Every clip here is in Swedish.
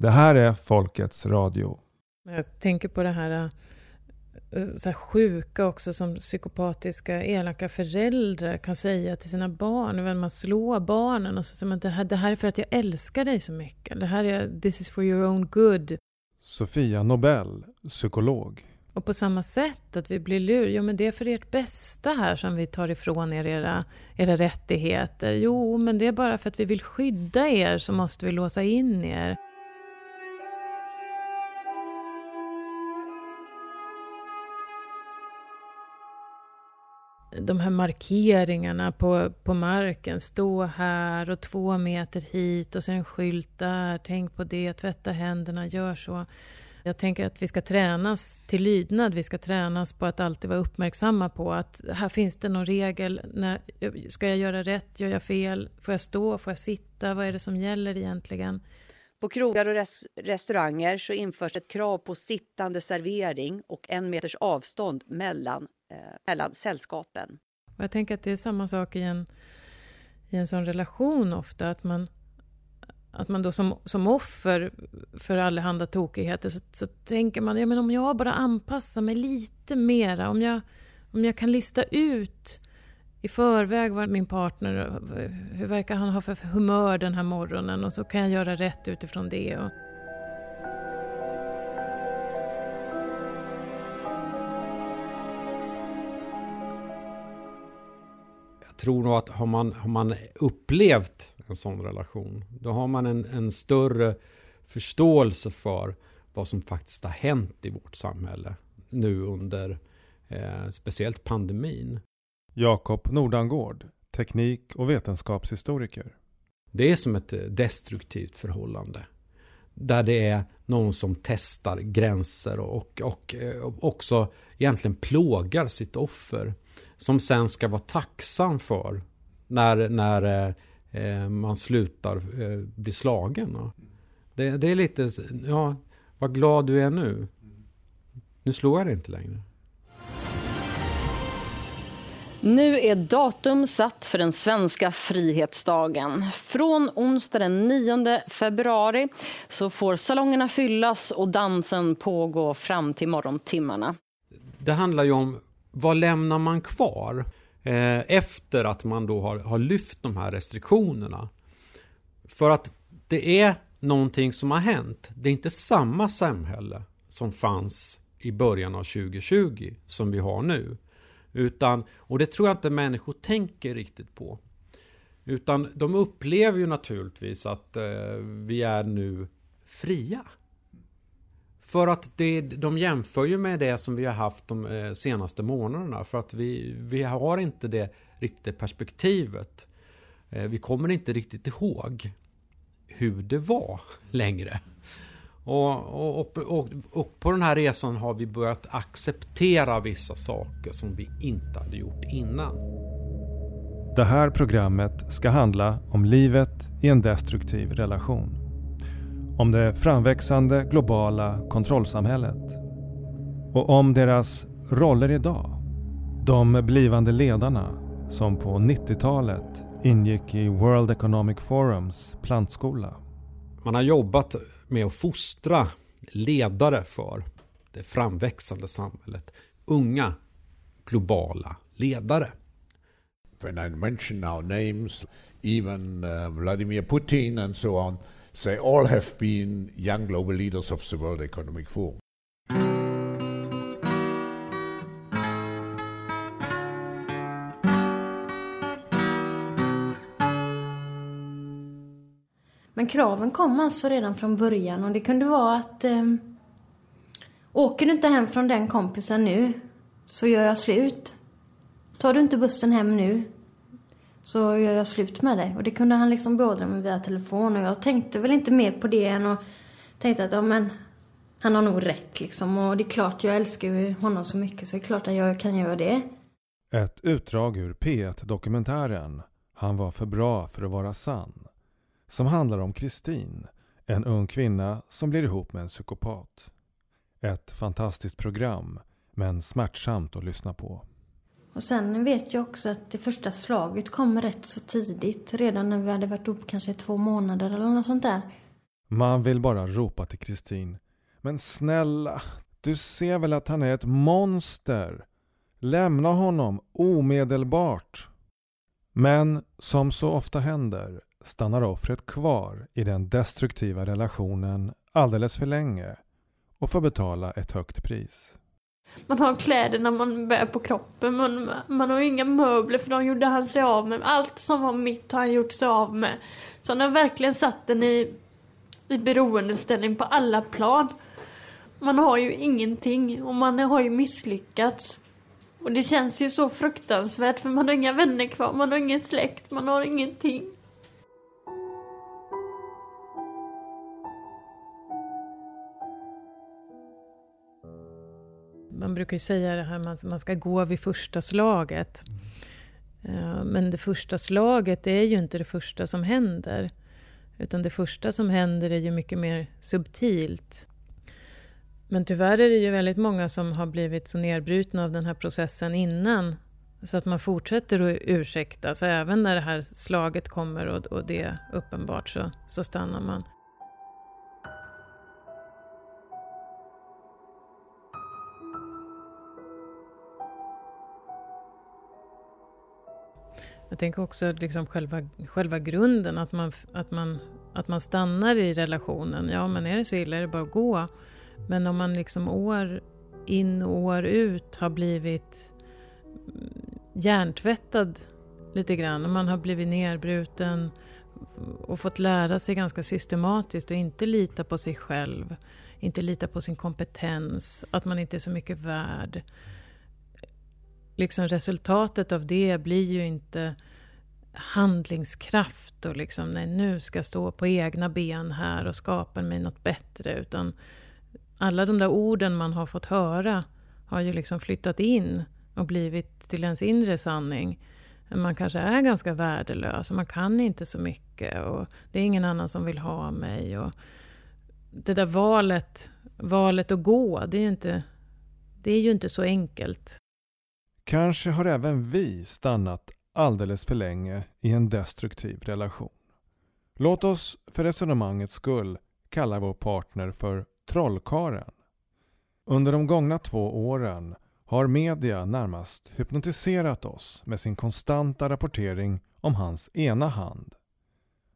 Det här är Folkets radio. Jag tänker på det här, så här sjuka också som psykopatiska, elaka föräldrar kan säga till sina barn. När man slår barnen och så säger man det här, det här är för att jag älskar dig så mycket. Det här är this is for your own good. Sofia Nobel, psykolog. Och på samma sätt att vi blir lur. Jo, men det är för ert bästa här som vi tar ifrån er era, era rättigheter. Jo, men det är bara för att vi vill skydda er så måste vi låsa in er. De här markeringarna på, på marken. Stå här och två meter hit och sen en skylt där. Tänk på det, tvätta händerna, gör så. Jag tänker att vi ska tränas till lydnad. Vi ska tränas på att alltid vara uppmärksamma på att här finns det någon regel. När, ska jag göra rätt? Gör jag fel? Får jag stå? Får jag sitta? Vad är det som gäller egentligen? På krogar och res restauranger så införs ett krav på sittande servering och en meters avstånd mellan, eh, mellan sällskapen. Och jag tänker att det är samma sak i en, i en sån relation ofta, att man att man då som, som offer för allehanda tokigheter så, så tänker man, ja men om jag bara anpassar mig lite mera, om jag, om jag kan lista ut i förväg vad min partner, hur verkar han ha för humör den här morgonen och så kan jag göra rätt utifrån det. Och... Jag tror nog att har man, har man upplevt en sån relation, då har man en, en större förståelse för vad som faktiskt har hänt i vårt samhälle nu under eh, speciellt pandemin. Jakob Nordangård, teknik och vetenskapshistoriker. Det är som ett eh, destruktivt förhållande. Där det är någon som testar gränser och, och, eh, och också egentligen plågar sitt offer. Som sen ska vara tacksam för när, när eh, man slutar bli slagen. Det, det är lite, ja, vad glad du är nu. Nu slår jag dig inte längre. Nu är datum satt för den svenska frihetsdagen. Från onsdag den 9 februari så får salongerna fyllas och dansen pågå fram till morgontimmarna. Det handlar ju om vad lämnar man kvar eh, efter att man då har, har lyft de här restriktionerna. För att det är någonting som har hänt. Det är inte samma samhälle som fanns i början av 2020 som vi har nu. Utan, och det tror jag inte människor tänker riktigt på. Utan de upplever ju naturligtvis att eh, vi är nu fria. För att det, de jämför ju med det som vi har haft de eh, senaste månaderna. För att vi, vi har inte det riktiga perspektivet. Eh, vi kommer inte riktigt ihåg hur det var längre. Och, och, och, och, på den här resan har vi börjat acceptera vissa saker som vi inte hade gjort innan. Det här programmet ska handla om livet i en destruktiv relation. Om det framväxande globala kontrollsamhället. Och om deras roller idag. De blivande ledarna som på 90-talet ingick i World Economic Forums plantskola. Man har jobbat med att fostra ledare för det framväxande samhället. Unga globala ledare. When I mention now names, even uh, Vladimir Putin and so on, they all have been young global leaders of the World Economic Forum. Men kraven kom alltså redan från början och det kunde vara att eh, åker du inte hem från den kompisen nu så gör jag slut. Tar du inte bussen hem nu så gör jag slut med dig. Och det kunde han liksom beordra mig via telefon och jag tänkte väl inte mer på det än att tänkte att ja men han har nog rätt liksom och det är klart jag älskar ju honom så mycket så det är klart att jag kan göra det. Ett utdrag ur P1-dokumentären Han var för bra för att vara sann som handlar om Kristin, en ung kvinna som blir ihop med en psykopat. Ett fantastiskt program, men smärtsamt att lyssna på. Och sen vet jag också att det första slaget kom rätt så tidigt, redan när vi hade varit ihop kanske två månader eller något sånt där. Man vill bara ropa till Kristin. Men snälla, du ser väl att han är ett monster? Lämna honom omedelbart. Men som så ofta händer stannar offret kvar i den destruktiva relationen alldeles för länge och får betala ett högt pris. Man har kläderna man bär på kroppen, man, man har inga möbler för de gjorde han sig av med. Allt som var mitt har han gjort sig av med. Så han har verkligen satt den i, i beroendeställning på alla plan. Man har ju ingenting och man har ju misslyckats. Och det känns ju så fruktansvärt för man har inga vänner kvar, man har ingen släkt, man har ingenting. Man brukar ju säga det här man, man ska gå vid första slaget. Mm. Men det första slaget är ju inte det första som händer. Utan det första som händer är ju mycket mer subtilt. Men tyvärr är det ju väldigt många som har blivit så nedbrutna av den här processen innan. Så att man fortsätter att ursäkta. Så även när det här slaget kommer och, och det är uppenbart så, så stannar man. Jag tänker också liksom själva, själva grunden, att man, att, man, att man stannar i relationen. Ja, men är det så illa är det bara att gå. Men om man liksom år in och år ut har blivit mm, hjärntvättad lite grann, om man har blivit nerbruten och fått lära sig ganska systematiskt och inte lita på sig själv, inte lita på sin kompetens, att man inte är så mycket värd liksom resultatet av det blir ju inte handlingskraft och liksom, nej nu ska jag stå på egna ben här och skapa mig något bättre. Utan alla de där orden man har fått höra har ju liksom flyttat in och blivit till ens inre sanning. Man kanske är ganska värdelös och man kan inte så mycket och det är ingen annan som vill ha mig. Och det där valet, valet att gå, det är ju inte, det är ju inte så enkelt. Kanske har även vi stannat alldeles för länge i en destruktiv relation. Låt oss för resonemangets skull kalla vår partner för Trollkaren. Under de gångna två åren har media närmast hypnotiserat oss med sin konstanta rapportering om hans ena hand.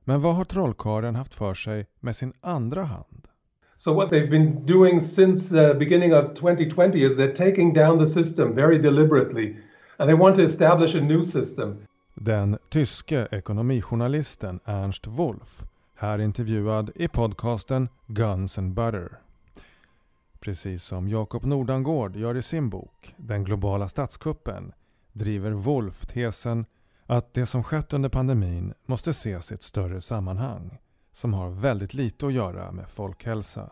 Men vad har trollkaren haft för sig med sin andra hand? So what they've been doing since the uh, beginning of 2020 is they're taking down the system very deliberately and they want to establish a new system. Den tyske ekonomijournalisten Ernst Wolf, här intervjuad i podcasten Guns and Butter. Precis som Jakob Nordangård gör i sin bok Den globala statskuppen driver Wolf tesen att det som skett under pandemin måste ses i ett större sammanhang som har väldigt lite att göra med folkhälsa.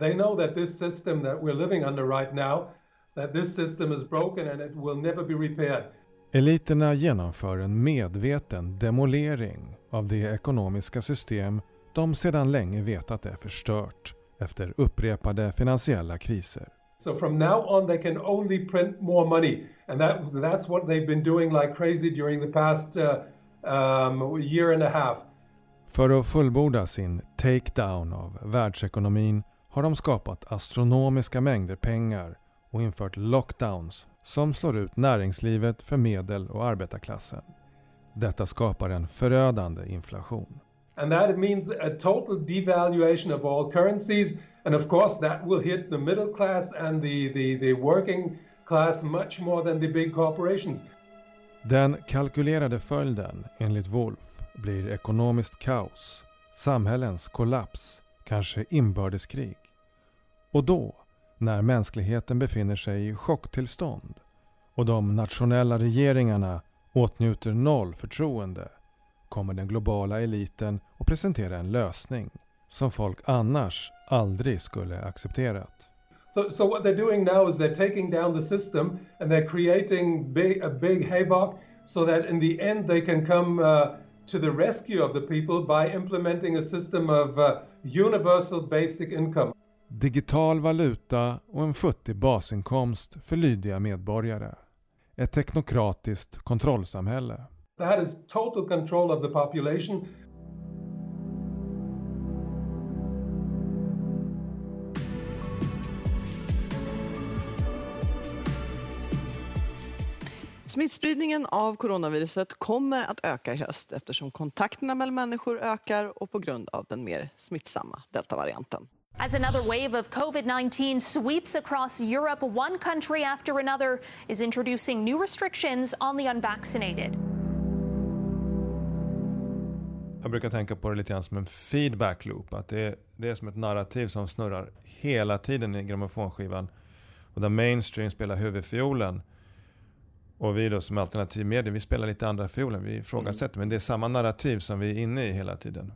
They know that this system that we're living under right now, that this system is broken and it will never be repaired. Eliterna genomför en medveten demolering av det ekonomiska system de sedan länge vetat är förstört efter upprepade finansiella kriser. So from now on they can only print more money and that, that's what they've been doing like crazy during the past uh, um, year and a half. För att fullborda sin takedown av världsekonomin har de skapat astronomiska mängder pengar och infört lockdowns som slår ut näringslivet för medel och arbetarklassen. Detta skapar en förödande inflation. And that means a total devaluation of all currencies and of course that will hit the middle class and the, the, the working class much more than the big corporations. Den kalkylerade följden, enligt Wolf, blir ekonomiskt kaos, samhällens kollaps, kanske inbördeskrig. Och då, när mänskligheten befinner sig i chocktillstånd och de nationella regeringarna åtnjuter noll förtroende kommer den globala eliten att presentera en lösning som folk annars aldrig skulle accepterat. So, so what they're doing now is they're taking down the system and they're creating big, a big havoc so that in the end they can come uh, to the rescue of the people by implementing a system of uh, universal basic income. Digital valuta och en futtig basinkomst för lydiga medborgare. Ett teknokratiskt kontrollsamhälle. That is total control of the population. Smittspridningen av coronaviruset kommer att öka i höst eftersom kontakterna mellan människor ökar och på grund av den mer smittsamma deltavarianten. As another wave of COVID 19 sweeps across Europe, one country after another is introducing new restrictions on the unvaccinated. Jag brukar tänka på det lite grann som en feedback loop. Att det är, det är som ett narrativ som snurrar hela tiden i grammofonskivan. Och där mainstream spelar huvudfiolen. Och vi då som alternativ media, vi spelar lite andra fiolen. Vi ifrågasätter, mm. men det är samma narrativ som vi är inne i hela tiden.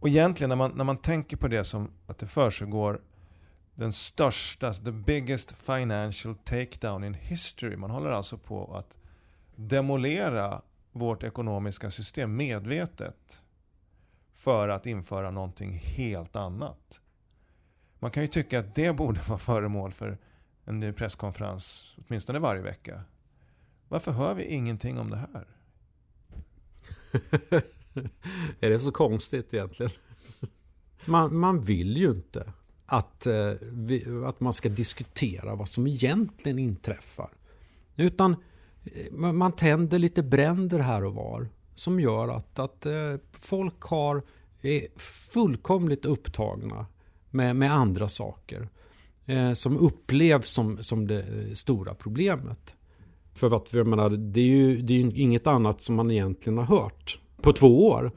Och egentligen när man, när man tänker på det som att det försiggår den största, the biggest financial takedown in history. Man håller alltså på att demolera vårt ekonomiska system medvetet för att införa någonting helt annat. Man kan ju tycka att det borde vara föremål för en presskonferens åtminstone varje vecka. Varför hör vi ingenting om det här? är det så konstigt egentligen? Man, man vill ju inte att, eh, vi, att man ska diskutera vad som egentligen inträffar. Utan eh, man tänder lite bränder här och var. Som gör att, att eh, folk har, är fullkomligt upptagna med, med andra saker. Eh, som upplevs som, som det stora problemet. För att jag menar, det är ju det är inget annat som man egentligen har hört på två år.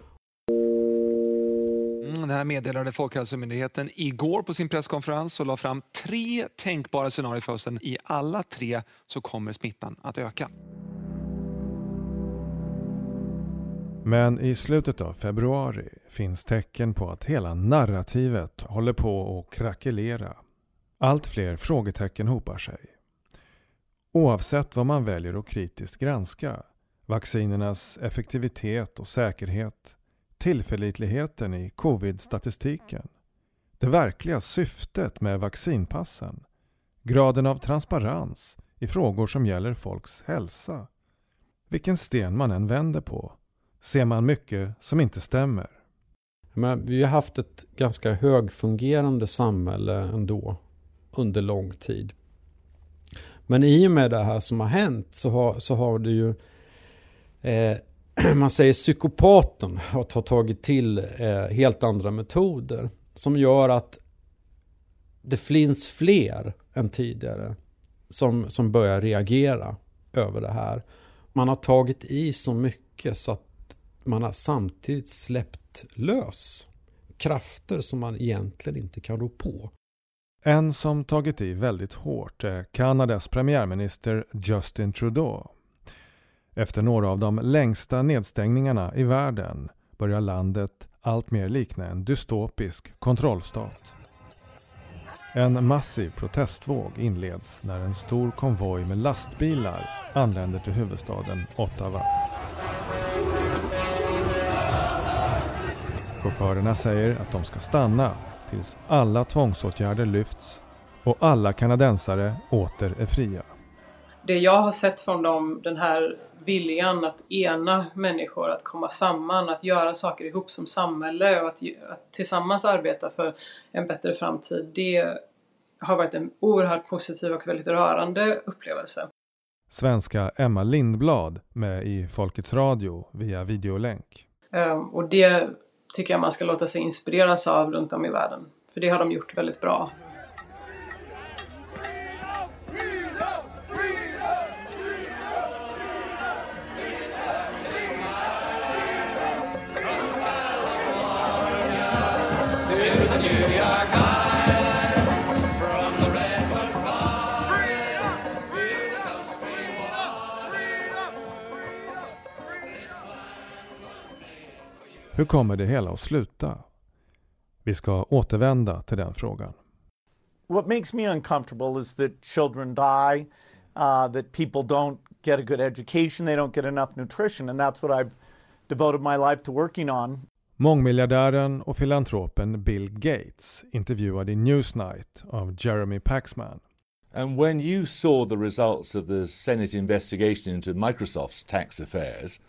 Mm, det här meddelade Folkhälsomyndigheten igår på sin presskonferens och la fram tre tänkbara scenarier för hösten. I alla tre så kommer smittan att öka. Men i slutet av februari finns tecken på att hela narrativet håller på att krackelera. Allt fler frågetecken hopar sig. Oavsett vad man väljer att kritiskt granska, vaccinernas effektivitet och säkerhet, tillförlitligheten i covid-statistiken, det verkliga syftet med vaccinpassen, graden av transparens i frågor som gäller folks hälsa. Vilken sten man än vänder på ser man mycket som inte stämmer. Men vi har haft ett ganska högfungerande samhälle ändå under lång tid. Men i och med det här som har hänt så har, så har det ju eh, man säger psykopaten har tagit till eh, helt andra metoder som gör att det finns fler än tidigare som, som börjar reagera över det här. Man har tagit i så mycket så att man har samtidigt släppt lös krafter som man egentligen inte kan rå på. En som tagit i väldigt hårt är Kanadas premiärminister Justin Trudeau. Efter några av de längsta nedstängningarna i världen börjar landet alltmer likna en dystopisk kontrollstat. En massiv protestvåg inleds när en stor konvoj med lastbilar anländer till huvudstaden Ottawa. Chaufförerna säger att de ska stanna tills alla tvångsåtgärder lyfts och alla kanadensare åter är fria. Det jag har sett från dem, den här viljan att ena människor, att komma samman, att göra saker ihop som samhälle och att, att tillsammans arbeta för en bättre framtid, det har varit en oerhört positiv och väldigt rörande upplevelse. Svenska Emma Lindblad med i Folkets Radio via videolänk. Um, och det tycker jag man ska låta sig inspireras av runt om i världen. För det har de gjort väldigt bra. Hur kommer det hela att sluta? Vi ska återvända till den frågan. What makes me uncomfortable is that children die, uh, that people don't get a good education, they don't get enough nutrition, and that's what I've devoted my life to working on. Mångmiljardären och filantropen Bill Gates intervjuad i Newsnight av Jeremy Paxman. And when you saw the results of the Senate investigation into Microsoft's tax affairs,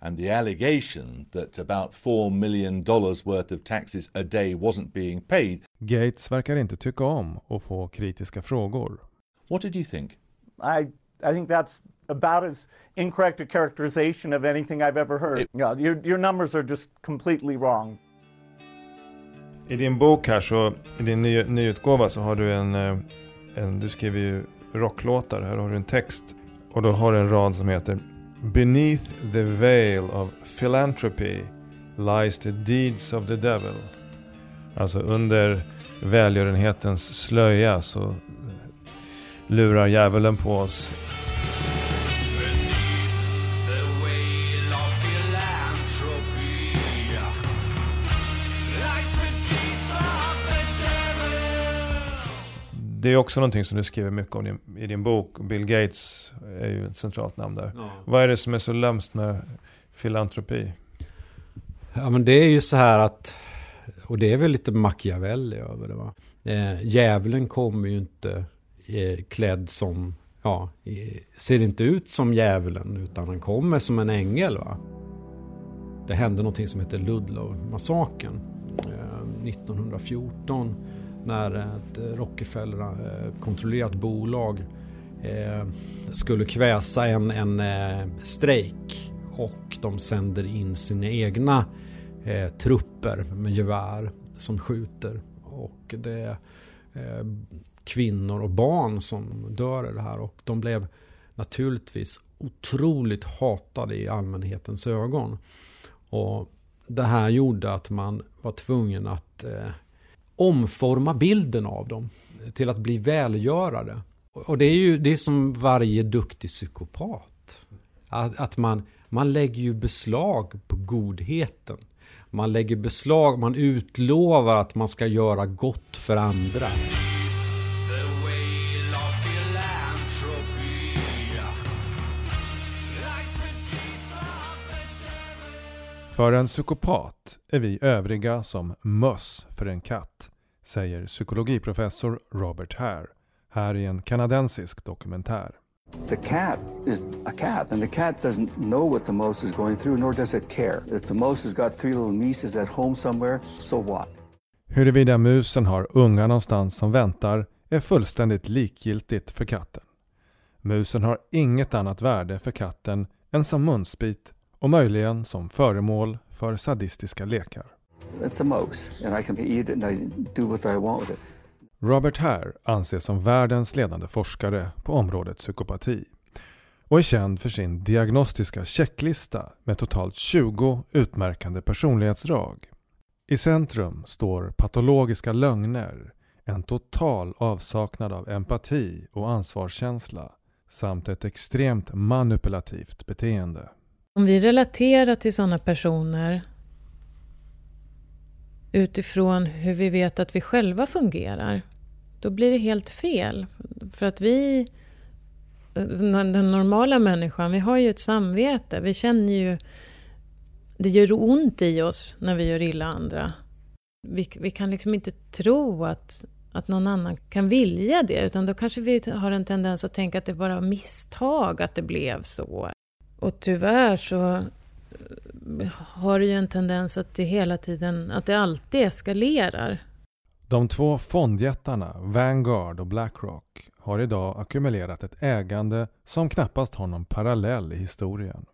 and the allegation that about $4 million worth of taxes a day wasn't being paid. Gates verkar inte tycka om att få kritiska frågor. What did you think? I I think that's about as incorrect a characterization of anything I've ever heard. yeah, your, your numbers are just completely wrong. I din bok här så, i din ny, nyutgåva så har du en, eh, en, du skriver ju rocklåtar, här har du en text. Och då har du en rad som heter Beneath the veil of philanthropy lies the deeds of the devil. Alltså under välgörenhetens slöja så lurar djävulen på oss. Det är också någonting som du skriver mycket om i din bok. Bill Gates är ju ett centralt namn där. Ja. Vad är det som är så lömskt med filantropi? Ja men det är ju så här att, och det är väl lite Machiavelli över det va. Eh, djävulen kommer ju inte eh, klädd som, ja, ser inte ut som djävulen utan han kommer som en ängel va. Det hände någonting som heter Ludlow-massakern eh, 1914 när ett eh, Rockefeller-kontrollerat eh, bolag eh, skulle kväsa en, en strejk och de sänder in sina egna trupper med gevär som skjuter. Och det är kvinnor och barn som dör i det här och de blev naturligtvis otroligt hatade i allmänhetens ögon. Och det här gjorde att man var tvungen att eh, omforma bilden av dem till att bli välgörare. Och det är ju det är som varje duktig psykopat. Att, att man, man lägger ju beslag på godheten. Man lägger beslag, man utlovar att man ska göra gott för andra. För en psykopat är vi övriga som möss för en katt, säger psykologiprofessor Robert Hare här i en kanadensisk dokumentär. The cat is a cat, and the cat doesn't know what the mouse is going through, nor does it care. If the mouse has got three little nieces at home somewhere, so what? Huruvida musen har ungar någonstans som väntar är fullständigt likgiltigt för katten. Musen har inget annat värde för katten än som munsbit och möjligen som föremål för sadistiska lekar. It's a mouse and I can eat it and I do what I want with it. Robert Hare anses som världens ledande forskare på området psykopati och är känd för sin diagnostiska checklista med totalt 20 utmärkande personlighetsdrag. I centrum står patologiska lögner, en total avsaknad av empati och ansvarskänsla samt ett extremt manipulativt beteende. Om vi relaterar till sådana personer utifrån hur vi vet att vi själva fungerar, då blir det helt fel. För att vi, den normala människan, vi har ju ett samvete. Vi känner ju, det gör ont i oss när vi gör illa andra. Vi, vi kan liksom inte tro att, att någon annan kan vilja det, utan då kanske vi har en tendens att tänka att det bara var misstag att det blev så. Och tyvärr så har det ju en tendens att det hela tiden, att det alltid eskalerar. De två fondjättarna Vanguard och Blackrock har idag ackumulerat ett ägande som knappast har någon parallell i historien.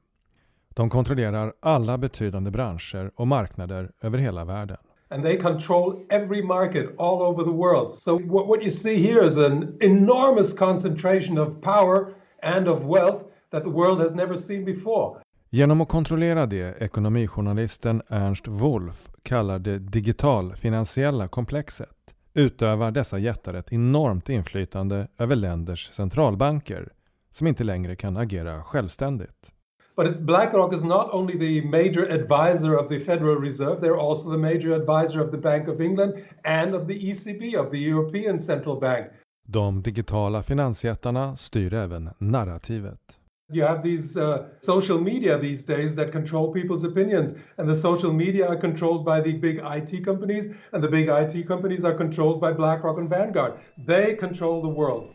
De kontrollerar alla betydande branscher och marknader över hela världen. and they control every market all over the world. So what, what you see here is an enormous concentration of power and of wealth that the world has never seen before. Genom att kontrollera det ekonomijournalisten Ernst Wolf kallar det digitalfinansiella komplexet utövar dessa jättar ett enormt inflytande över länders centralbanker som inte längre kan agera självständigt. But it's BlackRock is not only the major advisor of the Federal Reserve, they're also the major advisor of the Bank of England and of the ECB, of the European Central Bank. De digitala finansjättarna styr även narrativet. You have these uh, social media these days that control people's opinions, and the social media are controlled by the big IT companies, and the big IT companies are controlled by BlackRock and Vanguard. They control the world.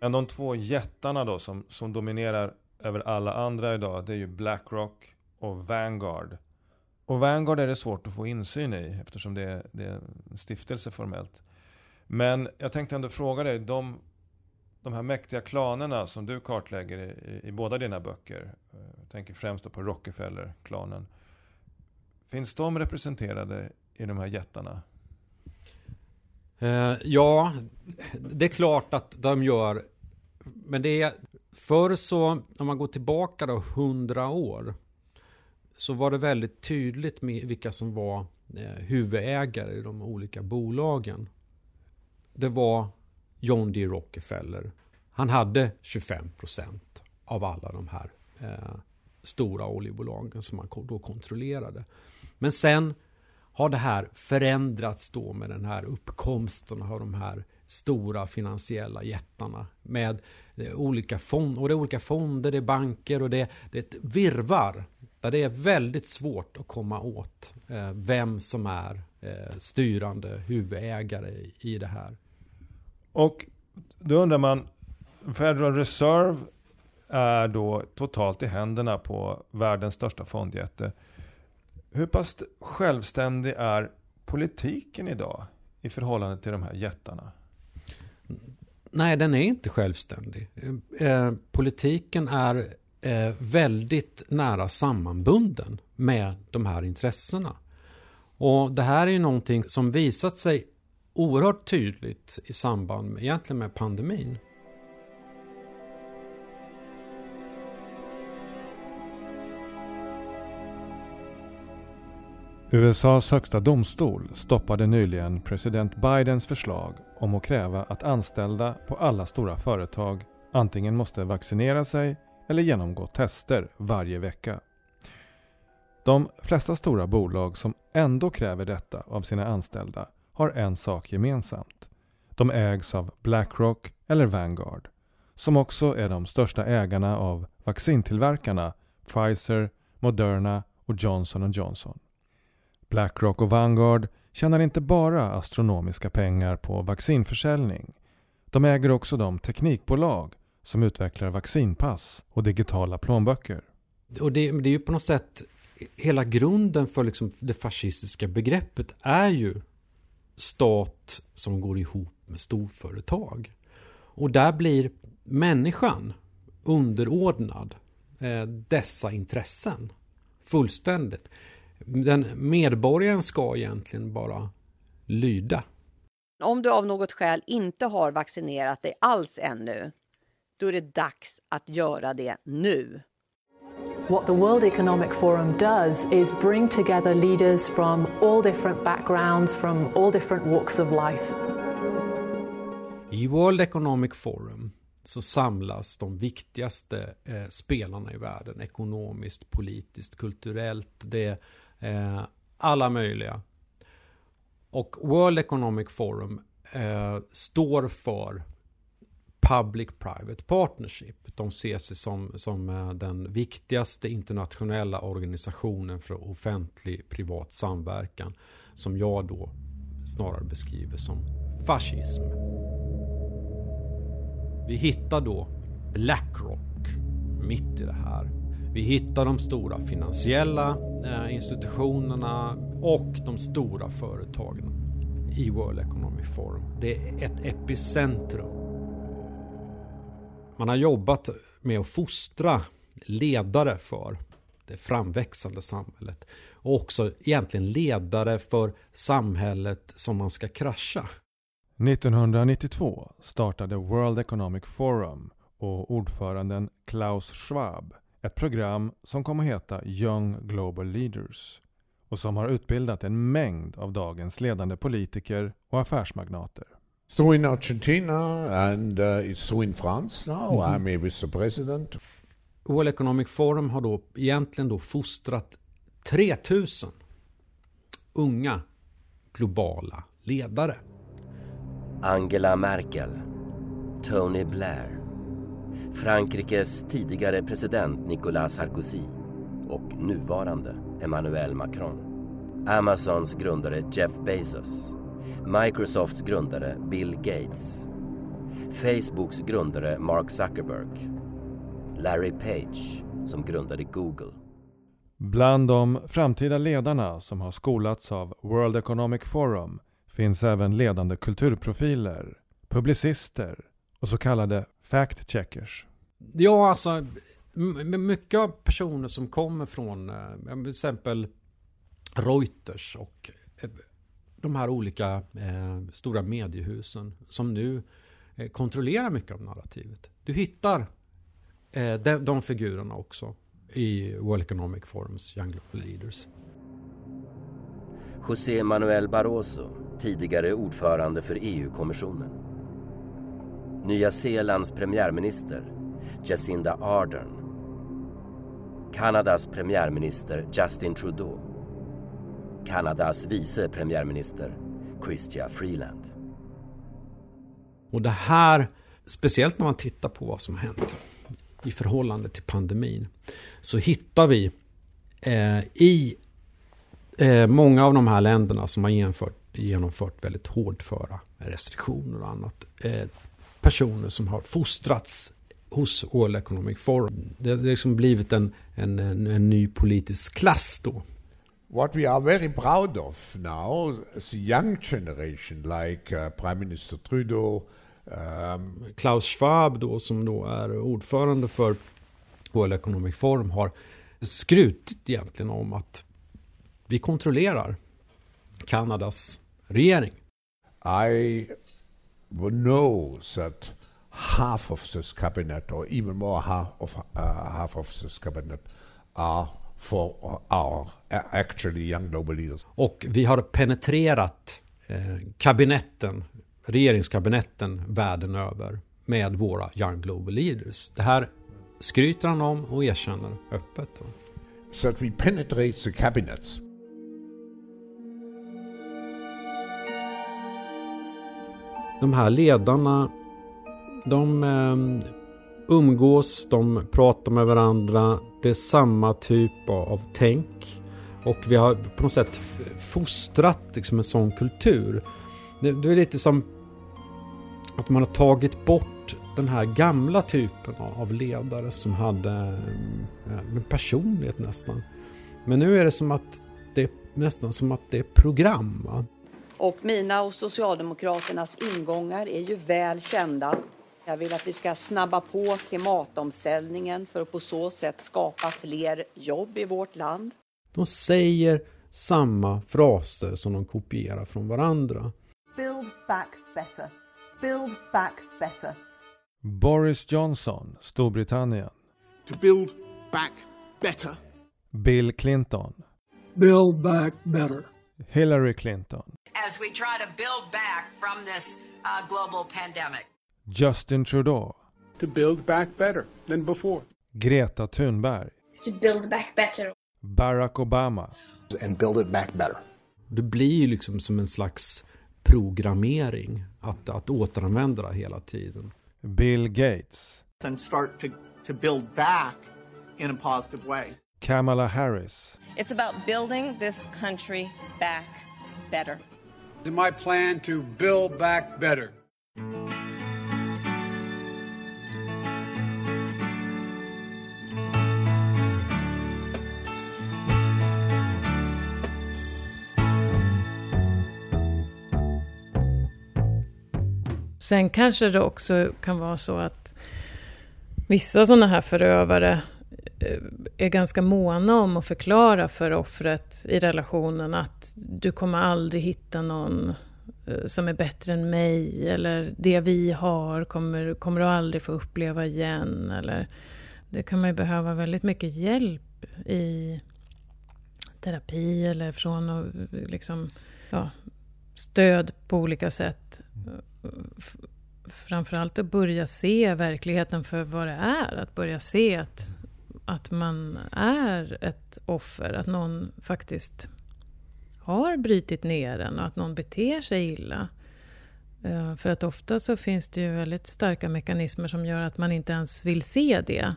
Men de två jättarna då som, som dominerar över alla andra idag, det är ju Blackrock och Vanguard. Och Vanguard är det svårt att få insyn i eftersom det är, det är en stiftelse formellt. Men jag tänkte ändå fråga dig, de, de här mäktiga klanerna som du kartlägger i, i båda dina böcker, eh, jag tänker främst på Rockefeller-klanen. Finns de representerade i de här jättarna? Eh, ja, det är klart att de gör. Men det är förr så, om man går tillbaka då hundra år, så var det väldigt tydligt med vilka som var eh, huvudägare i de olika bolagen. Det var John D. Rockefeller. Han hade 25 procent av alla de här eh, stora oljebolagen som han då kontrollerade. Men sen har det här förändrats då med den här uppkomsten av de här stora finansiella jättarna med eh, olika fonder, och det är olika fonder, det är banker och det, det är ett virvar där det är väldigt svårt att komma åt eh, vem som är eh, styrande huvudägare i, i det här. Och då undrar man, Federal Reserve är då totalt i händerna på världens största fondjätte. Hur pass självständig är politiken idag i förhållande till de här jättarna? Nej, den är inte självständig. Eh, politiken är eh, väldigt nära sammanbunden med de här intressena. Och det här är ju någonting som visat sig oerhört tydligt i samband med, egentligen med pandemin. USAs högsta domstol stoppade nyligen president Bidens förslag om att kräva att anställda på alla stora företag antingen måste vaccinera sig eller genomgå tester varje vecka. De flesta stora bolag som ändå kräver detta av sina anställda har en sak gemensamt. De ägs av Blackrock eller Vanguard, som också är de största ägarna av vaccintillverkarna Pfizer, Moderna och Johnson Johnson. Blackrock och Vanguard tjänar inte bara astronomiska pengar på vaccinförsäljning. De äger också de teknikbolag som utvecklar vaccinpass och digitala plånböcker. Och det, det är ju på något sätt hela grunden för liksom det fascistiska begreppet är ju stat som går ihop med storföretag. Och där blir människan underordnad eh, dessa intressen fullständigt. Den medborgaren ska egentligen bara lyda. Om du av något skäl inte har vaccinerat dig alls ännu, då är det dags att göra det nu. What the World Economic Forum does is bring together leaders from all different backgrounds, from all different walks of life. I World Economic Forum så samlas de viktigaste eh, spelarna i världen ekonomiskt, politiskt, kulturellt. Det är eh, alla möjliga. Och World Economic Forum eh, står för Public-Private Partnership. De ser sig som, som eh, den viktigaste internationella organisationen för offentlig privat samverkan. Som jag då snarare beskriver som fascism. Vi hittar då Blackrock mitt i det här. Vi hittar de stora finansiella eh, institutionerna och de stora företagen i World Economic Forum. Det är ett epicentrum man har jobbat med att fostra ledare för det framväxande samhället. Och också egentligen ledare för samhället som man ska krascha. 1992 startade World Economic Forum och ordföranden Klaus Schwab ett program som kom att heta Young Global Leaders och som har utbildat en mängd av dagens ledande politiker och affärsmagnater. So in Argentina and uh, it's so in France now. Mm -hmm. I'm with the president. World Economic Forum har då egentligen då fostrat 3000 unga globala ledare. Angela Merkel, Tony Blair, Frankrikes tidigare president Nicolas Sarkozy och nuvarande Emmanuel Macron. Amazons grundare Jeff Bezos Microsofts grundare Bill Gates. Facebooks grundare Mark Zuckerberg. Larry Page som grundade Google. Bland de framtida ledarna som har skolats av World Economic Forum finns även ledande kulturprofiler, publicister och så kallade fact-checkers. Ja, alltså mycket av personer som kommer från eh, till exempel Reuters och eh, de här olika eh, stora mediehusen som nu eh, kontrollerar mycket av narrativet. Du hittar eh, de, de figurerna också i World Economic Forums Young Global Leaders. José Manuel Barroso, tidigare ordförande för EU-kommissionen. Nya Zeelands premiärminister Jacinda Ardern. Kanadas premiärminister Justin Trudeau. Kanadas vice premiärminister Chrystia Freeland. Och det här, speciellt när man tittar på vad som har hänt i förhållande till pandemin, så hittar vi eh, i eh, många av de här länderna som har genomfört, genomfört väldigt hårdföra restriktioner och annat, eh, personer som har fostrats hos World Economic Forum. Det har liksom blivit en, en, en, en ny politisk klass då. What we are very proud of now, the young generation like uh, Prime Minister Trudeau, um... Klaus Schwab då som då är ordförande för World Economic Forum har skrutit egentligen om att vi kontrollerar Kanadas regering. I know that half of this cabinet, or even more half of uh, half of this cabinet, are for our actually young global leaders. Och vi har penetrerat eh, kabinetten, regeringskabinetten världen över med våra young global leaders. Det här skryter han om och erkänner öppet. That we penetrate the cabinets. De här ledarna, de eh, umgås, de pratar med varandra. Det är samma typ av tänk. Och vi har på något sätt fostrat liksom en sån kultur. Det, det är lite som att man har tagit bort den här gamla typen av ledare som hade eh, en personlighet nästan. Men nu är det som att det är nästan som att det är program. Va? Och mina och Socialdemokraternas ingångar är ju väl kända. Jag vill att vi ska snabba på klimatomställningen för att på så sätt skapa fler jobb i vårt land. De säger samma fraser som de kopierar från varandra. Build back better. Build back better. Boris Johnson, Storbritannien. To build back better. Bill Clinton. Build back better. Hillary Clinton. As we try to build back from this uh, global pandemic. Justin Trudeau. To build back better than before. Greta Thunberg. To build back better. Barack Obama. And build it back better. Det blir ju liksom som en slags programmering att, att återanvända det hela tiden. Bill Gates. And start to, to build back in a positive way. Kamala Harris. It's about building this country back better. It's my plan to build back better. Sen kanske det också kan vara så att vissa sådana här förövare eh, är ganska måna om att förklara för offret i relationen att du kommer aldrig hitta någon eh, som är bättre än mig eller det vi har kommer, kommer du aldrig få uppleva igen. Eller, det kan man ju behöva väldigt mycket hjälp i terapi eller från och, eh, liksom, ja, stöd på olika sätt framförallt att börja se verkligheten för vad det är. Att börja se att, att man är ett offer. Att någon faktiskt har brytit ner en och att någon beter sig illa. Eh, för att ofta så finns det ju väldigt starka mekanismer som gör att man inte ens vill se det.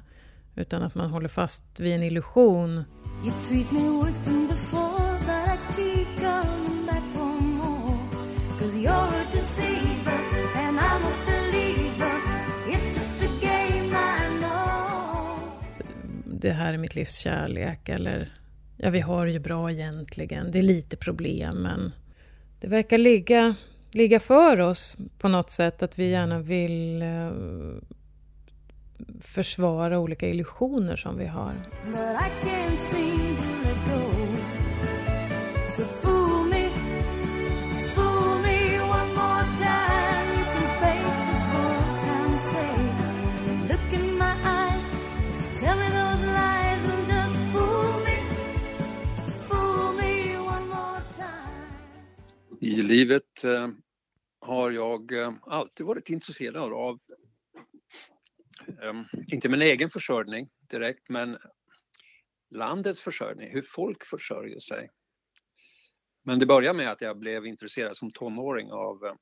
Utan att man håller fast vid en illusion. Det här är mitt livs kärlek eller ja, vi har det ju bra egentligen, det är lite problem, men det verkar ligga, ligga för oss på något sätt att vi gärna vill eh, försvara olika illusioner som vi har. I livet eh, har jag eh, alltid varit intresserad av, eh, inte min egen försörjning direkt, men landets försörjning, hur folk försörjer sig. Men det började med att jag blev intresserad som tonåring av eh,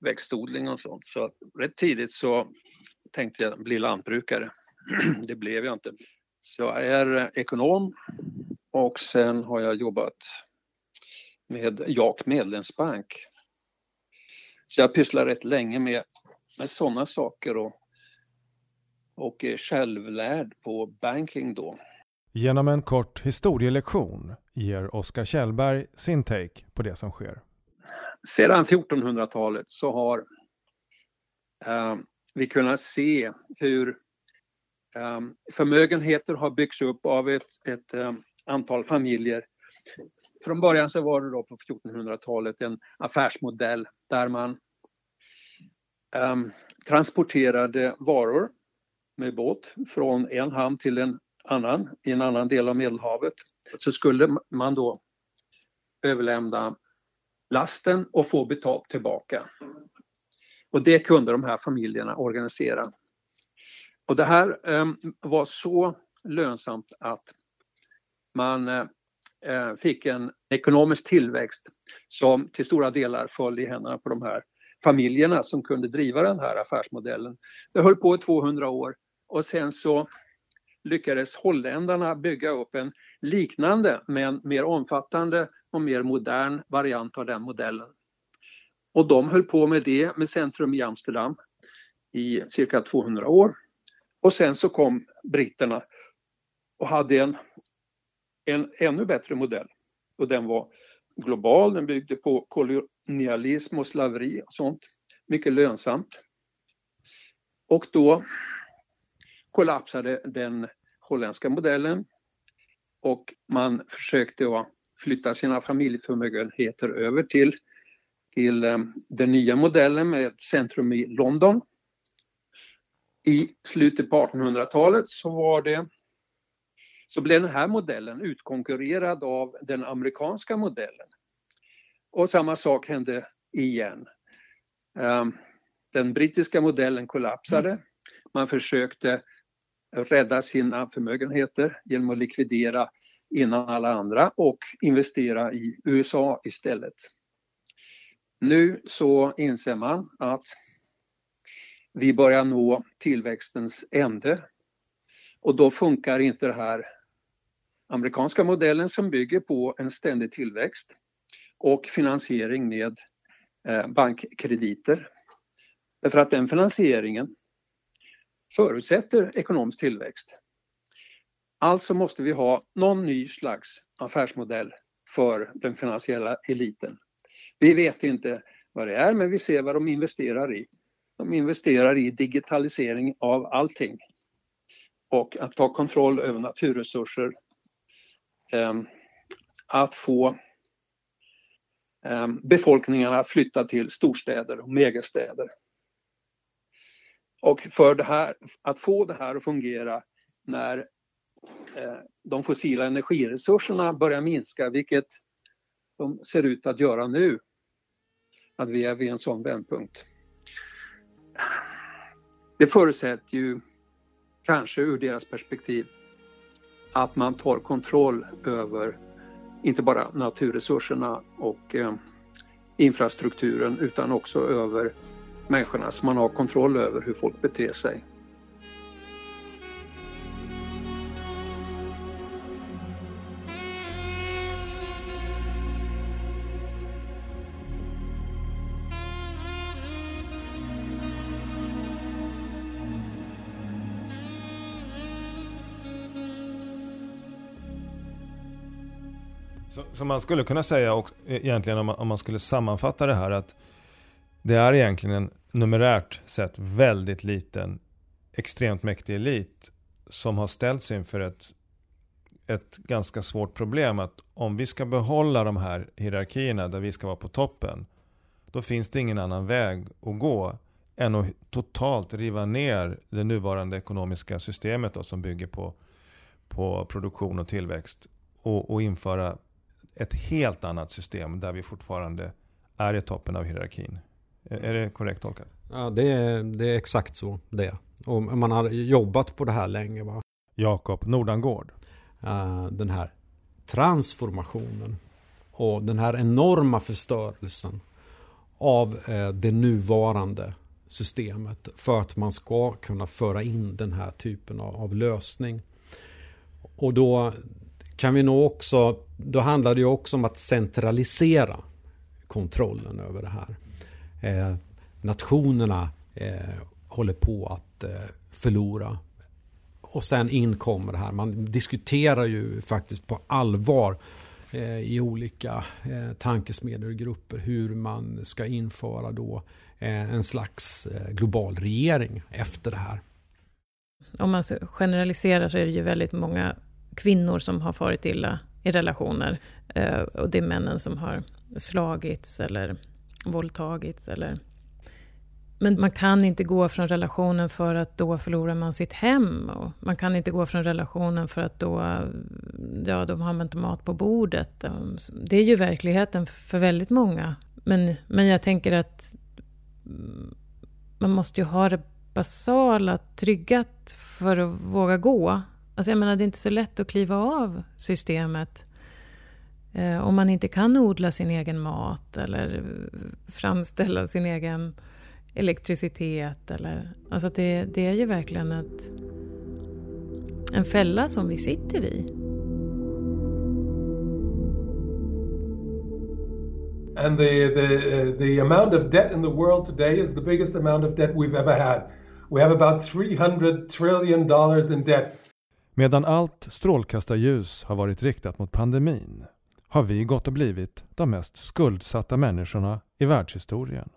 växtodling och sånt. Så rätt tidigt så tänkte jag bli lantbrukare. det blev jag inte. Så jag är ekonom och sen har jag jobbat med Jak Medlemsbank. Så jag pysslar rätt länge med, med sådana saker och, och är självlärd på banking då. Genom en kort historielektion ger Oskar Kjellberg sin take på det som sker. Sedan 1400-talet så har eh, vi kunnat se hur eh, förmögenheter har byggts upp av ett, ett eh, antal familjer från början så var det då på 1400-talet en affärsmodell där man um, transporterade varor med båt från en hamn till en annan i en annan del av Medelhavet. Så skulle man då överlämna lasten och få betalt tillbaka. Och det kunde de här familjerna organisera. Och det här um, var så lönsamt att man uh, Eh, Eh, fick en ekonomisk tillväxt som till stora delar föll i händerna på de här familjerna som kunde driva den här affärsmodellen. Det höll på i 200 år och sen så lyckades holländarna bygga upp en liknande men mer omfattande och mer modern variant av den modellen. Och de höll på med det med centrum i Amsterdam i cirka 200 år. Och sen så kom britterna och hade en en ännu bättre modell. Och den var global, den byggde på kolonialism och slaveri och sånt. Mycket lönsamt. Och då kollapsade den holländska modellen och man försökte flytta sina familjeförmögenheter över till, till eh, den nya modellen med centrum i London. I slutet på 1800-talet så var det så blev den här modellen utkonkurrerad av den amerikanska modellen. Och samma sak hände igen. Ehm, den brittiska modellen kollapsade. Man försökte rädda sina förmögenheter genom att likvidera innan alla andra och investera i USA istället. Nu så inser man att vi börjar nå tillväxtens ände och då funkar inte det här amerikanska modellen som bygger på en ständig tillväxt och finansiering med eh, bankkrediter. Därför att den finansieringen förutsätter ekonomisk tillväxt. Alltså måste vi ha någon ny slags affärsmodell för den finansiella eliten. Vi vet inte vad det är, men vi ser vad de investerar i. De investerar i digitalisering av allting och att ta kontroll över naturresurser Ehm, att få ehm, befolkningarna att flytta till storstäder och megastäder. Och för det här, att få det här att fungera när eh, de fossila energiresurserna börjar minska, vilket de ser ut att göra nu, att vi är vid en sån vändpunkt. Det förutsätter ju, kanske ur deras perspektiv, att man tar kontroll över inte bara naturresurserna och eh, infrastrukturen utan också över människorna så man har kontroll över hur folk beter sig. Som man skulle kunna säga och, e, egentligen om man, om man skulle sammanfatta det här att det är egentligen en numerärt sett väldigt liten extremt mäktig elit som har ställts inför ett, ett ganska svårt problem att om vi ska behålla de här hierarkierna där vi ska vara på toppen då finns det ingen annan väg att gå än att totalt riva ner det nuvarande ekonomiska systemet då, som bygger på, på produktion och tillväxt och, och införa ett helt annat system där vi fortfarande är i toppen av hierarkin. Är det korrekt tolkat? Ja, det är, det är exakt så det är. Och man har jobbat på det här länge. Va? Jakob Nordangård. Uh, den här transformationen och den här enorma förstörelsen av uh, det nuvarande systemet för att man ska kunna föra in den här typen av, av lösning. Och då kan vi nog också, då handlar det ju också om att centralisera kontrollen över det här. Eh, nationerna eh, håller på att eh, förlora. Och sen in kommer det här. Man diskuterar ju faktiskt på allvar eh, i olika eh, tankesmedjor och grupper hur man ska införa då eh, en slags eh, global regering efter det här. Om man generaliserar så är det ju väldigt många kvinnor som har farit illa i relationer. Eh, och det är männen som har slagits eller våldtagits eller men man kan inte gå från relationen för att då förlorar man sitt hem. Och man kan inte gå från relationen för att då, ja, då har man inte mat på bordet. Det är ju verkligheten för väldigt många. Men, men jag tänker att man måste ju ha det basala tryggat för att våga gå. Alltså jag menar, det är inte så lätt att kliva av systemet. Eh, om man inte kan odla sin egen mat eller framställa sin egen elektricitet. Eller, alltså det, det är ju verkligen ett, en fälla som vi sitter i. And the, the, uh, the amount of debt in the world today is the biggest amount of debt we've ever had. We have about 300 trillion dollars in debt. Medan allt strålkastarljus har varit riktat mot pandemin har vi gått och blivit de mest skuldsatta människorna i världshistorien.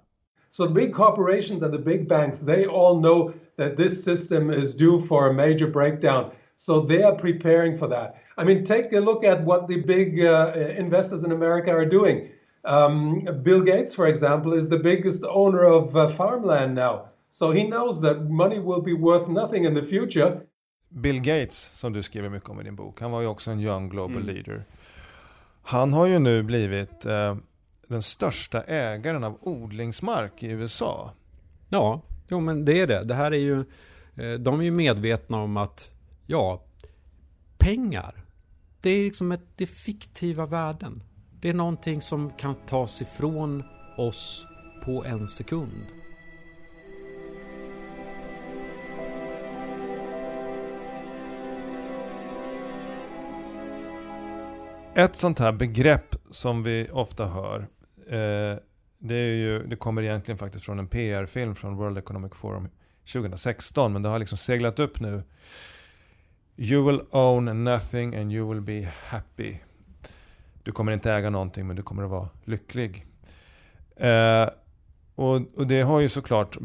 So the big corporations and the big banks, they all know that this system is due for a major breakdown. So they are preparing for that. I mean, take a look at what the big uh, investors in America are doing. Um, Bill Gates, for example, is the biggest owner of uh, farmland now. So he knows that money will be worth nothing in the future. Bill Gates, som du skriver mycket om i din bok, han var ju också en young global mm. leader. Han har ju nu blivit eh, den största ägaren av odlingsmark i USA. Ja, jo men det är det. Det här är ju, eh, de är ju medvetna om att, ja, pengar, det är liksom ett, det fiktiva värden. Det är någonting som kan tas ifrån oss på en sekund. Ett sånt här begrepp som vi ofta hör Eh, det, är ju, det kommer egentligen faktiskt från en PR-film från World Economic Forum 2016, men det har liksom seglat upp nu. You will own nothing and you will be happy. Du kommer inte äga någonting, men du kommer att vara lycklig. Eh, och, och, det har ju såklart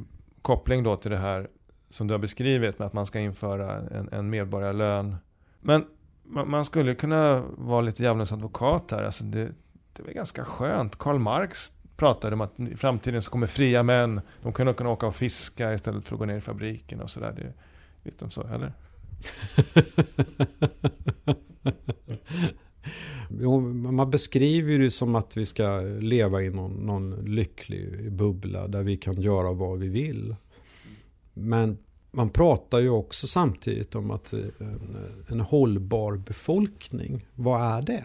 koppling då till det här som du har beskrivit med att man ska införa en, en medborgarlön. Men man, man skulle kunna vara lite djävulens advokat här. Alltså det, det var ganska skönt. Karl Marx pratade om att i framtiden så kommer fria män. De kommer kunna åka och fiska istället för att gå ner i fabriken och sådär. Det, vet de så, eller? man beskriver det som att vi ska leva i någon, någon lycklig bubbla där vi kan göra vad vi vill. Men man pratar ju också samtidigt om att eh, en, en hållbar befolkning, vad är det?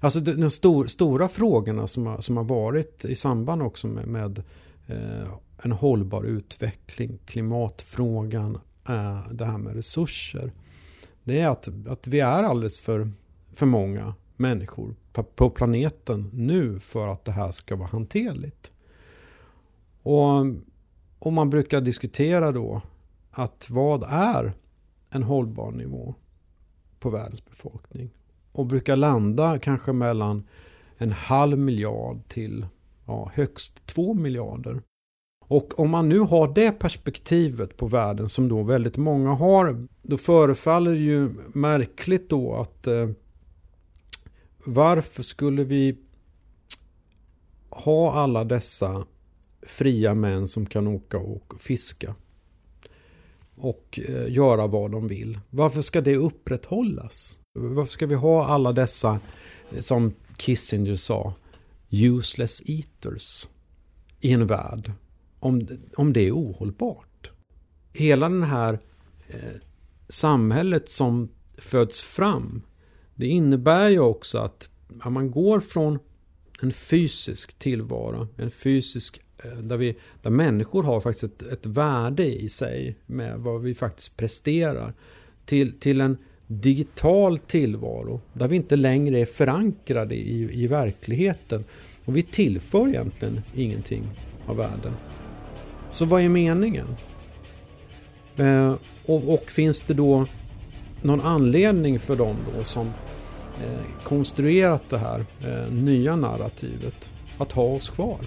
Alltså de, de stor, stora frågorna som har, som har varit i samband också med, med eh, en hållbar utveckling, klimatfrågan, eh, det här med resurser. Det är att, att vi är alldeles för, för många människor på, på planeten nu för att det här ska vara hanterligt. Och, och man brukar diskutera då att vad är en hållbar nivå på världens befolkning? och brukar landa kanske mellan en halv miljard till ja, högst två miljarder. Och om man nu har det perspektivet på världen som då väldigt många har, då förefaller det ju märkligt då att eh, varför skulle vi ha alla dessa fria män som kan åka och fiska och eh, göra vad de vill? Varför ska det upprätthållas? Varför ska vi ha alla dessa, eh, som Kissinger sa, useless eaters i en värld? Om, om det är ohållbart. Hela den här eh, samhället som föds fram, det innebär ju också att, att man går från en fysisk tillvaro, en fysisk Eh, där, vi, där människor har faktiskt ett, ett värde i sig med vad vi faktiskt presterar till, till en digital tillvaro där vi inte längre är förankrade i, i verkligheten. Och vi tillför egentligen ingenting av värde. Så vad är meningen? Eh, och, och, finns det då någon anledning för dem då som eh, konstruerat det här eh, nya narrativet att ha oss kvar?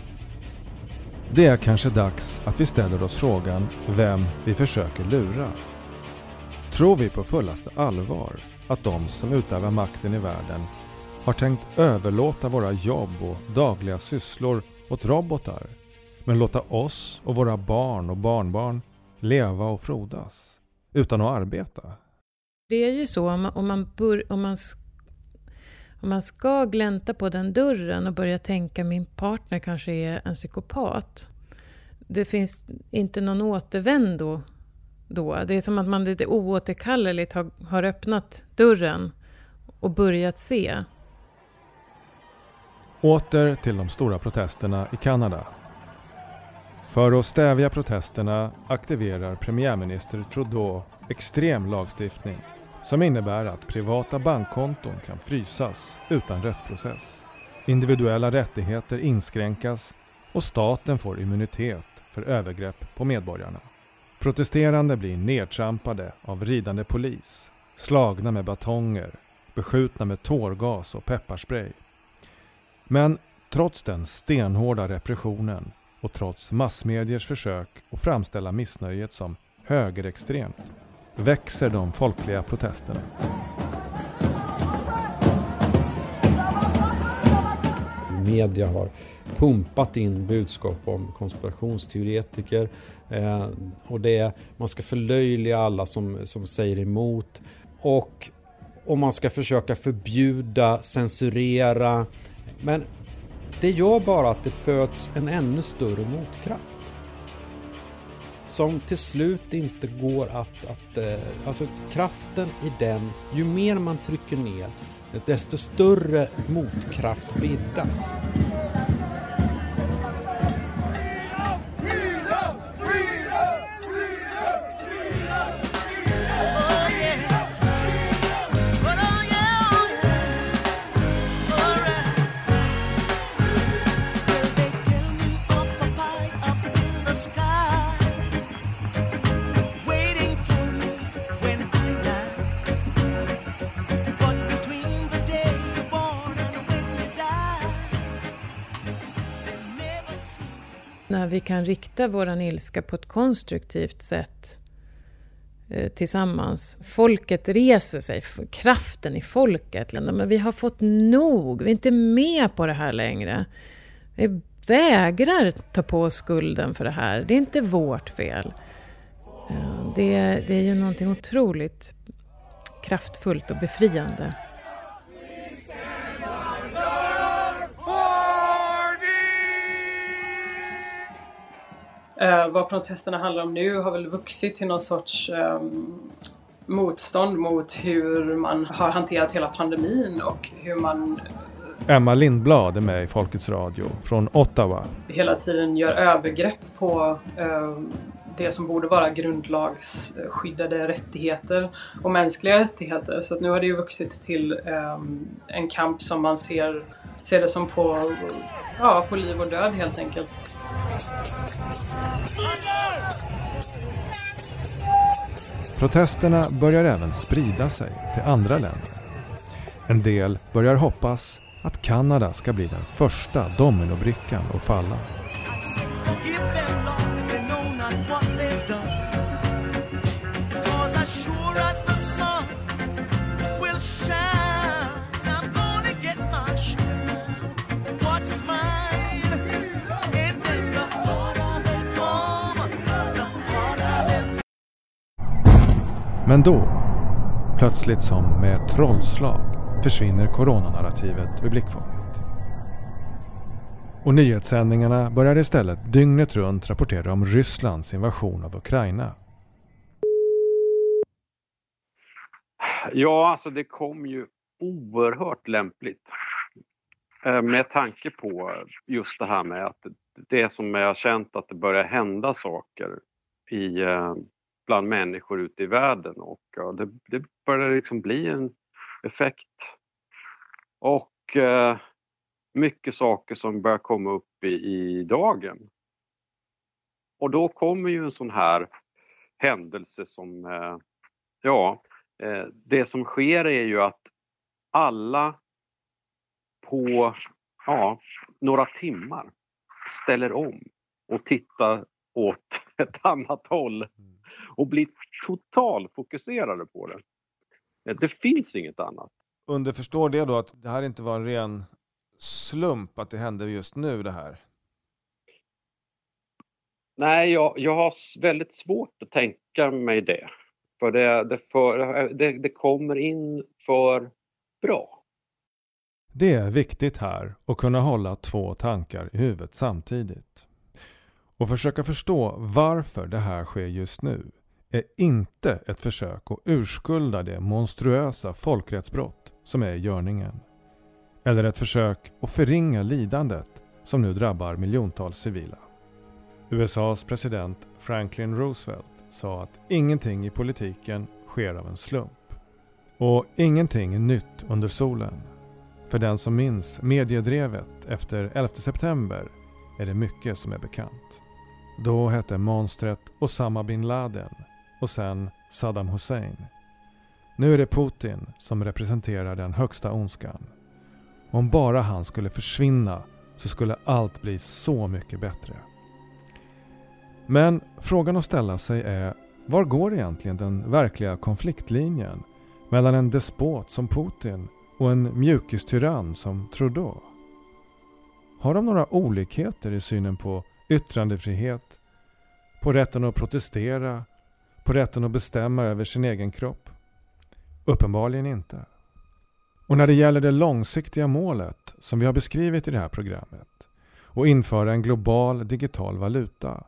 Det är kanske dags att vi ställer oss frågan vem vi försöker lura. Tror vi på fullaste allvar att de som utövar makten i världen har tänkt överlåta våra jobb och dagliga sysslor åt robotar men låta oss och våra barn och barnbarn leva och frodas utan att arbeta? Det är ju så om man, om man, bör, om man, om man ska glänta på den dörren och börja tänka min partner kanske är en psykopat. Det finns inte någon återvändo då. Det är som att man lite oåterkalleligt har, har öppnat dörren och börjat se. Åter till de stora protesterna i Kanada. För att stävja protesterna aktiverar premiärminister Trudeau extrem lagstiftning som innebär att privata bankkonton kan frysas utan rättsprocess. Individuella rättigheter inskränkas och staten får immunitet för övergrepp på medborgarna. Protesterande blir nedtrampade av ridande polis, slagna med batonger, beskjutna med tårgas och pepparspray. Men trots den stenhårda repressionen och trots massmediers försök att framställa missnöjet som högerextremt växer de folkliga protesterna. Media har pumpat in budskap om konspirationsteoretiker eh, och det, man ska förlöjliga alla som, som säger emot och, och man ska försöka förbjuda, censurera men det gör bara att det föds en ännu större motkraft. Som till slut inte går att... att eh, alltså kraften i den, ju mer man trycker ner, desto större motkraft bildas. Kan rikta våran ilska på ett konstruktivt sätt eh, tillsammans. Folket reser sig, kraften i folket. Men vi har fått nog, vi är inte med på det här längre. Vi vägrar ta på oss skulden för det här. Det är inte vårt fel. Eh, det, det är ju någonting otroligt kraftfullt och befriande. Eh, vad protesterna handlar om nu har väl vuxit till någon sorts eh, motstånd mot hur man har hanterat hela pandemin och hur man Emma Lindblad är med i Folkets Radio från Ottawa. hela tiden gör övergrepp på eh, det som borde vara grundlagsskyddade rättigheter och mänskliga rättigheter. Så nu har det ju vuxit till eh, en kamp som man ser, ser det som på, ja, på liv och död helt enkelt. Protesterna börjar även sprida sig till andra länder. En del börjar hoppas att Kanada ska bli den första dominobrickan att falla. Men då, plötsligt som med ett trollslag, försvinner coronanarrativet ur blickfånget. Och nyhetssändningarna börjar istället dygnet runt rapportera om Rysslands invasion av Ukraina. Ja, alltså det kom ju oerhört lämpligt. Eh, med tanke på just det här med att det som jag har känt att det börjar hända saker i eh, bland människor ute i världen och ja, det, det börjar liksom bli en effekt. Och eh, mycket saker som börjar komma upp i, i dagen. Och då kommer ju en sån här händelse som, eh, ja, eh, det som sker är ju att alla på ja, några timmar ställer om och tittar åt ett annat håll mm och blir totalfokuserade på det. Det finns inget annat. Underförstår det då att det här inte var en ren slump att det hände just nu det här? Nej, jag, jag har väldigt svårt att tänka mig det. För det, det, för, det, det kommer in för bra. Det är viktigt här att kunna hålla två tankar i huvudet samtidigt. Och försöka förstå varför det här sker just nu är inte ett försök att urskulda det monstruösa folkrättsbrott som är görningen. Eller ett försök att förringa lidandet som nu drabbar miljontals civila. USAs president Franklin Roosevelt sa att ingenting i politiken sker av en slump. Och ingenting är nytt under solen. För den som minns mediedrevet efter 11 september är det mycket som är bekant. Då hette monstret Osama bin Laden och sen Saddam Hussein. Nu är det Putin som representerar den högsta ondskan. Om bara han skulle försvinna så skulle allt bli så mycket bättre. Men frågan att ställa sig är var går egentligen den verkliga konfliktlinjen mellan en despot som Putin och en mjukistyrann som Trudeau? Har de några olikheter i synen på yttrandefrihet, på rätten att protestera på rätten att bestämma över sin egen kropp? Uppenbarligen inte. Och när det gäller det långsiktiga målet som vi har beskrivit i det här programmet och införa en global digital valuta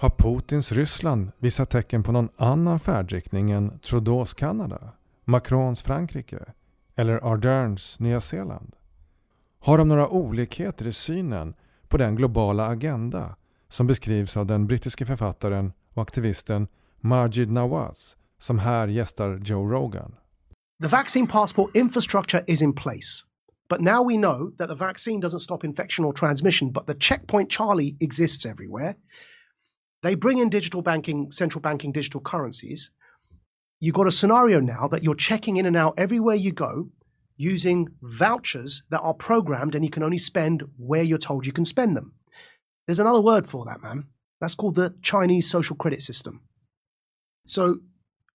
har Putins Ryssland visat tecken på någon annan färdriktning än Trudeaus Kanada, Macrons Frankrike eller Arderns Nya Zeeland? Har de några olikheter i synen på den globala agenda som beskrivs av den brittiske författaren och aktivisten Majid Nawaz, som här gästar Joe Rogan. The vaccine passport infrastructure is in place. But now we know that the vaccine doesn't stop infection or transmission, but the checkpoint Charlie exists everywhere. They bring in digital banking, central banking digital currencies. You've got a scenario now that you're checking in and out everywhere you go using vouchers that are programmed and you can only spend where you're told you can spend them. There's another word for that, man. That's called the Chinese social credit system. So,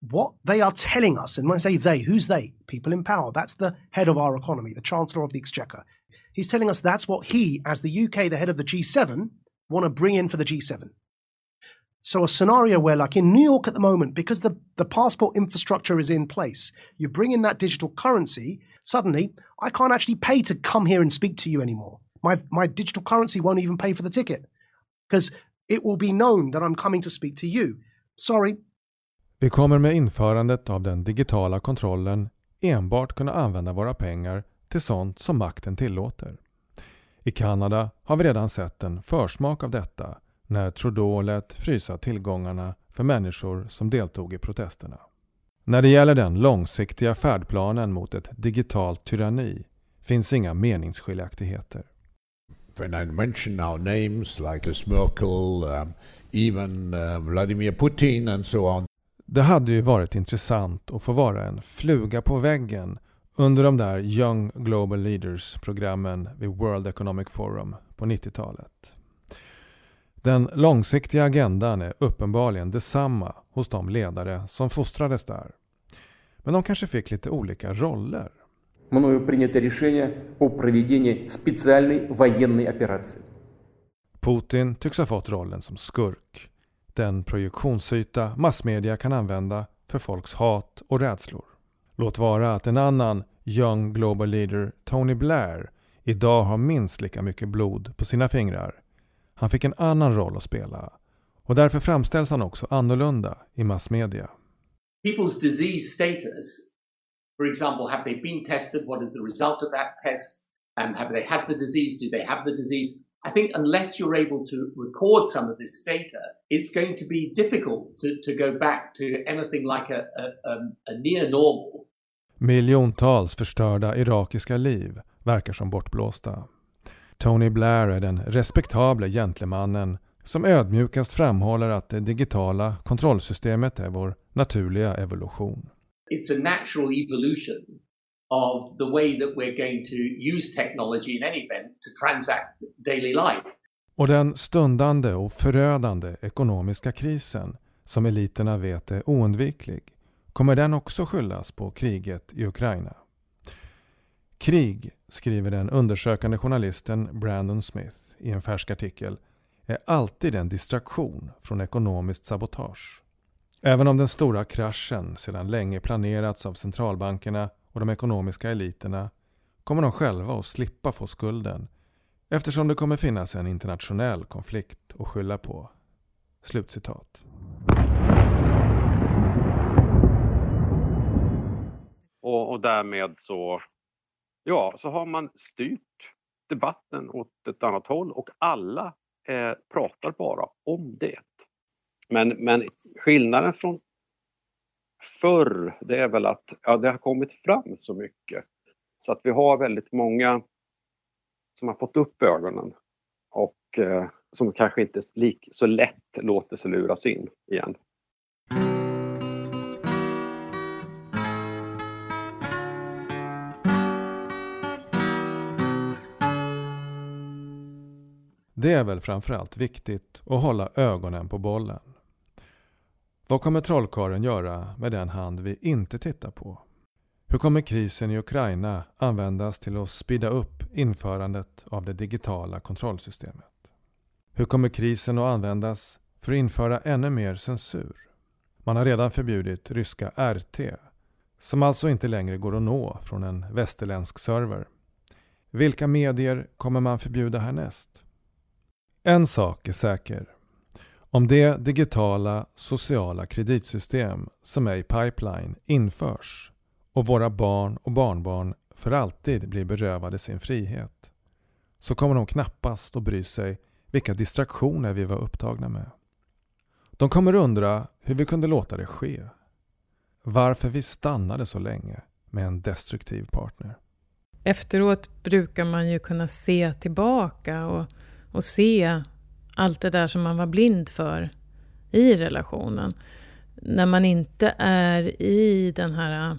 what they are telling us, and when I say they, who's they? People in power. That's the head of our economy, the Chancellor of the Exchequer. He's telling us that's what he, as the UK, the head of the G7, want to bring in for the G7. So, a scenario where, like in New York at the moment, because the, the passport infrastructure is in place, you bring in that digital currency, suddenly I can't actually pay to come here and speak to you anymore. My, my digital currency won't even pay for the ticket because it will be known that I'm coming to speak to you. Sorry, Vi kommer med införandet av den digitala kontrollen enbart kunna använda våra pengar till sånt som makten tillåter. I Kanada har vi redan sett en försmak av detta när Trudeau lät frysa tillgångarna för människor som deltog i protesterna. När det gäller den långsiktiga färdplanen mot ett digitalt tyranni finns inga meningsskiljaktigheter. When I mention our names like Merkel, um, even uh, Vladimir Putin and so on, det hade ju varit intressant att få vara en fluga på väggen under de där Young Global Leaders-programmen vid World Economic Forum på 90-talet. Den långsiktiga agendan är uppenbarligen detsamma hos de ledare som fostrades där. Men de kanske fick lite olika roller. Мною принято решение о проведении специальной военной операции. Putin tycks ha fått rollen som skurk. Den projektionsyta massmedia kan använda för folks hat och rädslor. Låt vara att en annan Young Global Leader, Tony Blair, idag har minst lika mycket blod på sina fingrar. Han fick en annan roll att spela och därför framställs han också annorlunda i massmedia. People's disease status, for example, have they been tested? What is the result of that test? And have they had the disease? Do they have the disease? I think unless you're able to record some of this data, it's going to be difficult to, to go back to anything like a, a, a near normal. Miljontals förstörda irakiska liv verkar som bortblåsta. Tony Blair är den respektable gentlemannen som ödmjukast framhåller att det digitala kontrollsystemet är vår naturliga evolution. It's a natural evolution of the way that we're going to use technology in any event to transact daily life. Och den stundande och förödande ekonomiska krisen som eliterna vet är oundviklig kommer den också skyllas på kriget i Ukraina. Krig, skriver den undersökande journalisten Brandon Smith i en färsk artikel, är alltid en distraktion från ekonomiskt sabotage. Även om den stora kraschen sedan länge planerats av centralbankerna och de ekonomiska eliterna kommer de själva att slippa få skulden eftersom det kommer finnas en internationell konflikt att skylla på. Slutcitat. Och, och därmed så, ja, så har man styrt debatten åt ett annat håll och alla eh, pratar bara om det. Men, men skillnaden från förr, det är väl att ja, det har kommit fram så mycket. Så att vi har väldigt många som har fått upp ögonen och eh, som kanske inte lik, så lätt låter sig luras in igen. Det är väl framförallt viktigt att hålla ögonen på bollen. Vad kommer trollkaren göra med den hand vi inte tittar på? Hur kommer krisen i Ukraina användas till att spida upp införandet av det digitala kontrollsystemet? Hur kommer krisen att användas för att införa ännu mer censur? Man har redan förbjudit ryska RT, som alltså inte längre går att nå från en västerländsk server. Vilka medier kommer man förbjuda härnäst? En sak är säker. Om det digitala sociala kreditsystem som är i pipeline införs och våra barn och barnbarn för alltid blir berövade sin frihet så kommer de knappast att bry sig vilka distraktioner vi var upptagna med. De kommer undra hur vi kunde låta det ske. Varför vi stannade så länge med en destruktiv partner. Efteråt brukar man ju kunna se tillbaka och, och se allt det där som man var blind för i relationen. När man inte är i den här äh,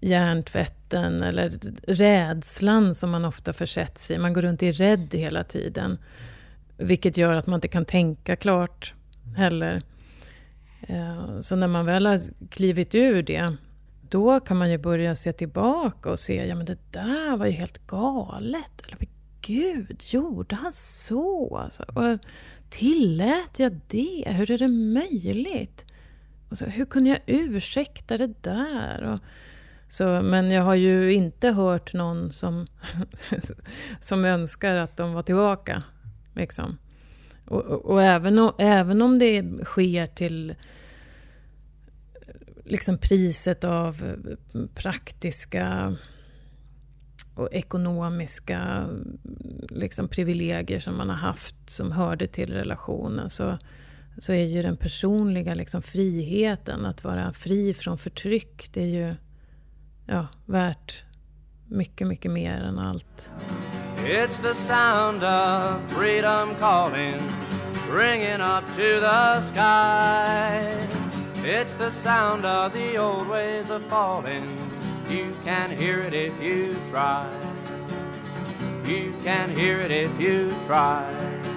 hjärntvätten eller rädslan som man ofta försätts i. Man går runt i rädd hela tiden. Vilket gör att man inte kan tänka klart heller. Äh, så när man väl har klivit ur det, då kan man ju börja se tillbaka och se, ja men det där var ju helt galet. Eller gud, gjorde han så? Alltså, och tillät jag det? Hur är det möjligt? Och så, hur kunde jag ursäkta det där? Och, så, men jag har ju inte hört någon som, som önskar att de var tillbaka. Liksom. Och, och, och även, även om det sker till liksom priset av praktiska och ekonomiska liksom, privilegier som man har haft som hörde till relationen så, så är ju den personliga liksom, friheten, att vara fri från förtryck, det är ju ja, värt mycket, mycket mer än allt. It's the sound of freedom calling Ringing up to the skies It's the sound of the old ways of falling You can hear it if you try. You can hear it if you try.